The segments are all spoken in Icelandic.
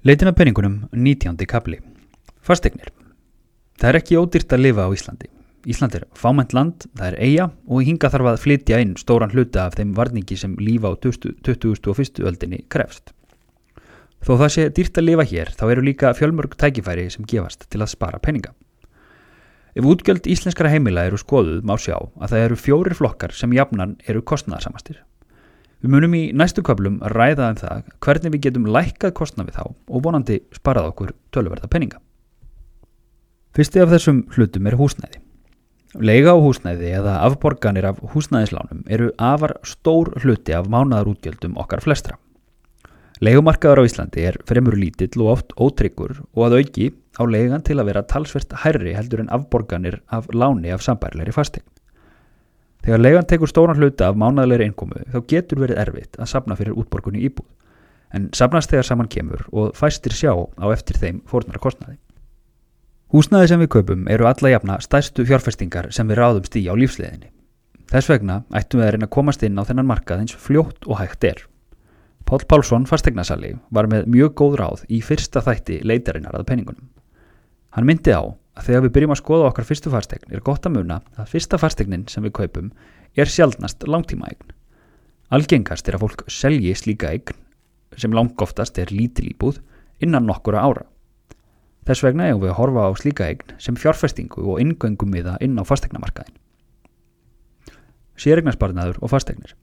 Leitin af penningunum 19. kapli. Fastegnir. Það er ekki ódýrt að lifa á Íslandi. Ísland er fámænt land, það er eiga og hinga þarf að flytja inn stóran hluta af þeim varningi sem lífa á 2001. öldinni krefst. Þó það sé dýrt að lifa hér þá eru líka fjölmörg tækifæri sem gefast til að spara penninga. Ef útgjöld íslenskara heimila eru skoðuð má sjá að það eru fjórir flokkar sem jafnan eru kostnæðarsamastir. Við munum í næstu köplum ræða um það hvernig við getum lækkað kostnað við þá og vonandi sparað okkur tölverða penninga. Fyrsti af þessum hlutum er húsnæði. Lega á húsnæði eða afborganir af húsnæðislánum eru afar stór hluti af mánadarútgjöldum okkar flestra. Legumarkaður á Íslandi er fremur lítill og oft ótryggur og að auki á legan til að vera talsvert hærri heldur en afborganir af láni af sambærleiri fastegn. Þegar legan tekur stóran hluta af mánaðleiri einkomu þá getur verið erfitt að sapna fyrir útborgunni íbúð, en sapnast þegar saman kemur og fæstir sjá á eftir þeim fórnara kostnaði. Húsnaði sem við kaupum eru alla jafna stærstu fjárfestingar sem við ráðumst í á lífsleðinni. Þess vegna ættum við að reyna að komast inn á þennan markað eins fljótt og hægt er. Pál Pálsson fastegnasali var með mjög góð ráð í fyrsta þætti leitarinnar að penningunum. Hann myndi á að þegar við byrjum að skoða okkar fyrstu farstegn er gott að muna að fyrsta farstegnin sem við kaupum er sjálfnast langtímaegn. Algengast er að fólk selji slíka eign sem langoftast er lítil íbúð innan nokkura ára. Þess vegna eigum við að horfa á slíka eign sem fjárfestingu og ingöngum við það inn á fastegnamarkaðin. Sérregnarsparnaður og fastegnir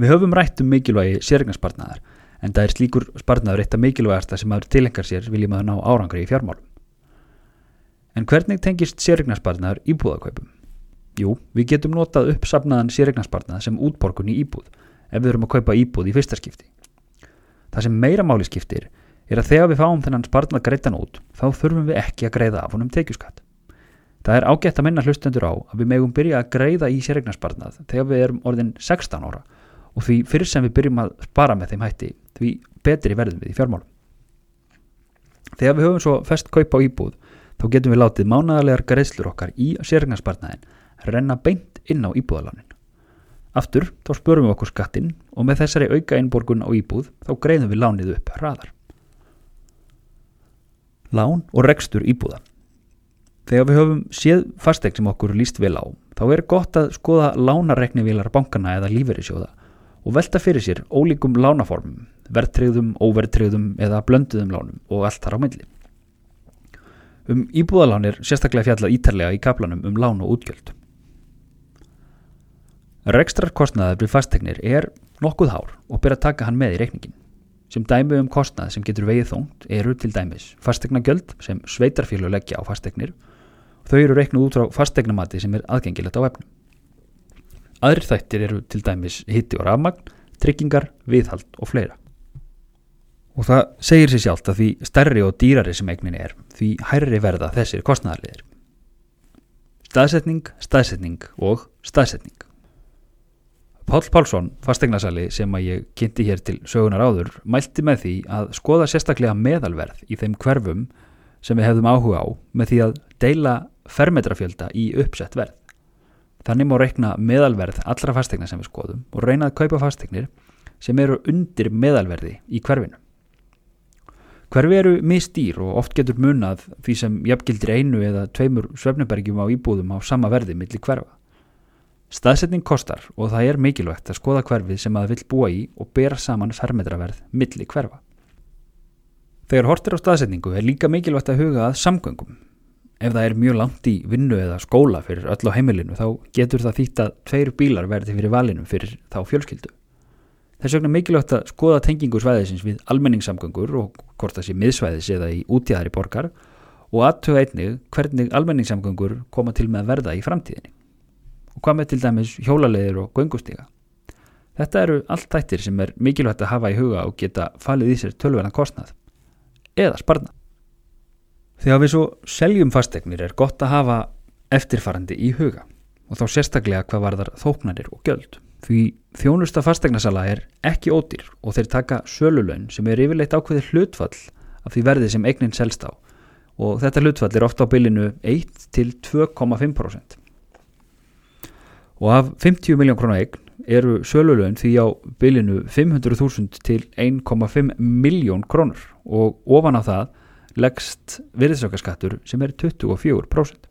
Við höfum rætt um mikilvægi sérregnarsparnaðar en það er slíkur sparnaður eitt af mikilvægasta sem aður tilengar sér viljum að ná árangri í fjármálum. En hvernig tengist sérregnarspartnaður íbúðakaupum? Jú, við getum notað upp sapnaðan sérregnarspartnað sem útborgun í íbúð ef við erum að kaupa íbúð í fyrsta skipti. Það sem meira máli skiptir er að þegar við fáum þennan spartnað greitan út þá þurfum við ekki að greiða af honum tekjuskatt. Það er ágætt að minna hlustendur á að við megum byrja að greiða í sérregnarspartnað þegar við erum orðin 16 ára og því fyrir sem við byrjum að spara með þeim hætti því betri verðum við í fjármálum. Þegar við höfum svo fest kaupa á íbúð þá getum við látið mánagalegar greiðslur okkar í sérregnarspartnaðin renna beint inn á íbúðalánin. Aftur þá spörum við okkur skattinn og með þessari auka einborgun á íbúð þá greiðum við lánið upp hraðar. Lán og rekstur íbúða Þegar við höfum séð fastegn sem okkur líst vel á þá er gott að skoða lánareknivílar bankana eða lífeyrisjóða og velta fyrir sér ólíkum lánaformum, verðtriðum, óverðtriðum eða blönduðum lánum og allt þar á milli. Um íbúðalánir sérstaklega fjallað ítarlega í kaplanum um lán og útgjöld. Rekstrarkostnaður við fastegnir er nokkuð hár og byrja að taka hann með í reikningin. Sem dæmi um kostnað sem getur vegið þóngt eru til dæmis fastegnagjöld sem sveitarfélag leggja á fastegnir og þau eru reiknuð út frá fastegnamati sem er aðgengilegt á efnum. Aðrir þættir eru til dæmis hitti og rafmagn, tryggingar, viðhald og fleira. Og það segir sér sjálft að því stærri og dýrari sem eignin er, því hærri verða þessir kostnæðarliðir. Staðsetning, staðsetning og staðsetning. Pál Pálsson, fastegnasali sem að ég kynnti hér til sögunar áður, mælti með því að skoða sérstaklega meðalverð í þeim hverfum sem við hefðum áhuga á með því að deila fermetrafjölda í uppsett verð. Þannig má reikna meðalverð allra fastegna sem við skoðum og reyna að kaupa fastegnir sem eru undir meðalverði í hverfinu. Hverfi eru mistýr og oft getur munað því sem jafngildir einu eða tveimur svefnubergjum á íbúðum á sama verði millir hverfa. Staðsetning kostar og það er mikilvægt að skoða hverfið sem að vill búa í og bera saman fermetraverð millir hverfa. Þegar hortir á staðsetningu er líka mikilvægt að huga að samgöngum. Ef það er mjög langt í vinnu eða skóla fyrir öll á heimilinu þá getur það þýtt að tveir bílar verði fyrir valinu fyrir þá fjölskyldu. Þess vegna mikilvægt að skoða tengingu svæðisins við almenningssamgöngur og hvort það sé miðsvæðis eða í útjæðari borgar og aðtöða einnig hvernig almenningssamgöngur koma til með að verða í framtíðinni. Og hvað með til dæmis hjólalegir og göngustíga. Þetta eru allt þættir sem er mikilvægt að hafa í huga og geta falið í sér tölverðan kostnað eða sparna. Þegar við svo seljum fastegnir er gott að hafa eftirfarandi í huga og þá sérstaklega hvað varðar þóknanir og göld. Því þjónusta fastegnasala er ekki ódýr og þeir taka sölulön sem er yfirleitt ákveðið hlutfall af því verði sem eignin selst á og þetta hlutfall er ofta á bylinu 1 til 2,5%. Og af 50 miljón krónar eign eru sölulögn því á bylinu 500.000 til 1,5 miljón krónur og ofan á það leggst virðsaukaskattur sem er 24%.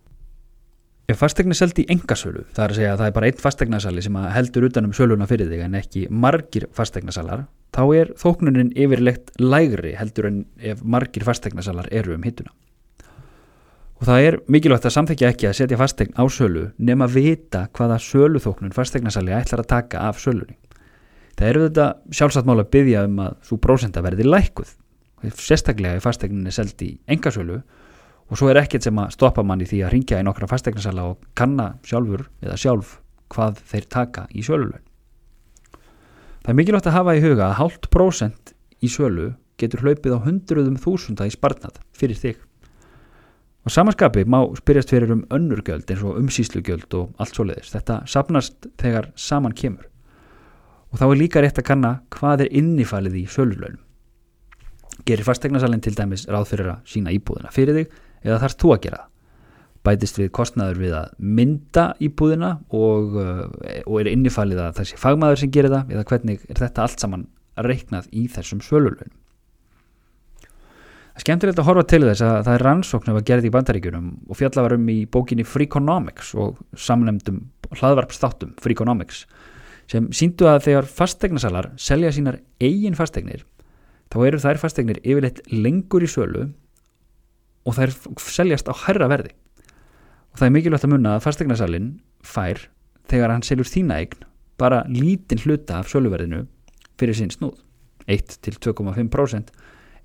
Ef fastegni seldi í engasölu, það er að segja að það er bara einn fastegnasali sem heldur utanum söluna fyrir þig en ekki margir fastegnasalar, þá er þóknunin yfirlegt lægri heldur en ef margir fastegnasalar eru um hittuna. Og það er mikilvægt að samþekja ekki að setja fastegn á sölu nema vita hvaða söluþóknun fastegnasali ætlar að taka af sölunni. Það eru þetta sjálfsagt mál að byggja um að þú prósenda verði lækuð, sérstaklega ef fastegnin er seldi í engasölu og svo er ekkert sem að stoppa manni því að ringja í nokkra fastegnarsala og kanna sjálfur eða sjálf hvað þeir taka í sölulögn. Það er mikilvægt að hafa í huga að hálft prósent í sölu getur hlaupið á hundruðum þúsunda í sparnat fyrir þig. Og samanskapi má spyrjast fyrir um önnurgjöld eins og umsýslugjöld og allt svo leiðist. Þetta sapnast þegar saman kemur. Og þá er líka rétt að kanna hvað er innifælið í sölulögnum. Gerir fastegnasalinn til dæmis ráð fyrir að sína íbúðina fyrir þig eða þarfst þú að gera bætist við kostnaður við að mynda íbúðina og, eh, og er innifælið að þessi fagmaður sem gerir það? Eða hvernig er þetta allt saman reiknað í þessum svölulunum Það er skemmtilegt að horfa til þess að það er rannsókn að gerði í bandaríkunum og fjalla var um í bókinni Freakonomics og samlemdum hlaðvarpstáttum Freakonomics sem síndu að þegar fastegnasalar selja sínar eigin fastegnir þá eru þær fastegnir yfirleitt lengur í sölu og þær seljast á herra verði. Og það er mikilvægt að munna að fastegnasalinn fær þegar hann seljur þína eign bara lítinn hluta af söluverðinu fyrir sín snúð. 1-2,5%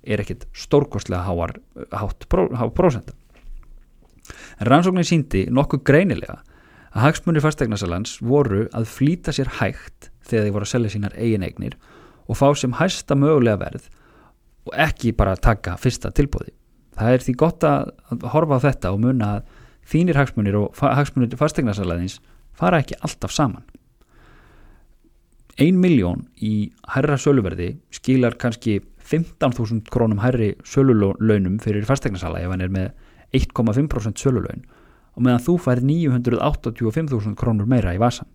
er ekkit stórkostlega háar, hátt prósent en rannsóknin síndi nokkuð greinilega að hagsmunni fastegnasalans voru að flýta sér hægt þegar þeir voru að selja sínar eigin eignir og fá sem hæsta mögulega verð og ekki bara taka fyrsta tilbúði það er því gott að, horfa á þetta og munna að þínir hagsmunir og hagsmunir fastegnarsalaðins fara ekki alltaf saman. Ein miljón í herra söluverði skilar kannski 15.000 krónum herri sölulaunum fyrir fastegnarsala ef hann er með 1,5% sölulaun og meðan þú fær 985.000 krónur meira í vasan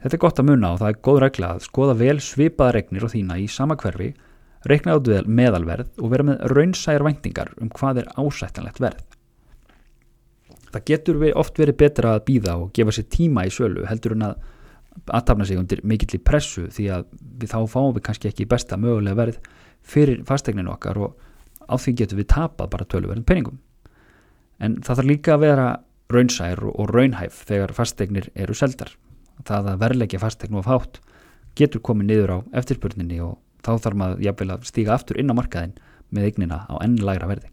þetta er gott að munna og það er góð regla að skoða vel svipaða regnir og þína í sama hverfi reikna át meðalverð og vera með raunsæjar væntingar um hvað er ásættanlegt verð. Það getur oft verið betra að býða og gefa sér tíma í sölu heldur en að aðtapna sig undir mikill í pressu því að við þá fáum við kannski ekki besta mögulega verð fyrir fastegninu okkar og á því getur við tapað bara tölverðin peningum. En það þarf líka að vera raunsæjar og raunhæf þegar fastegnir eru seldar. Það að verleggja fastegnu of hátt getur komið niður á eftirspurninni og þá þarf maður jafnvel að stíga aftur inn á markaðin með eignina á enn lægra verði.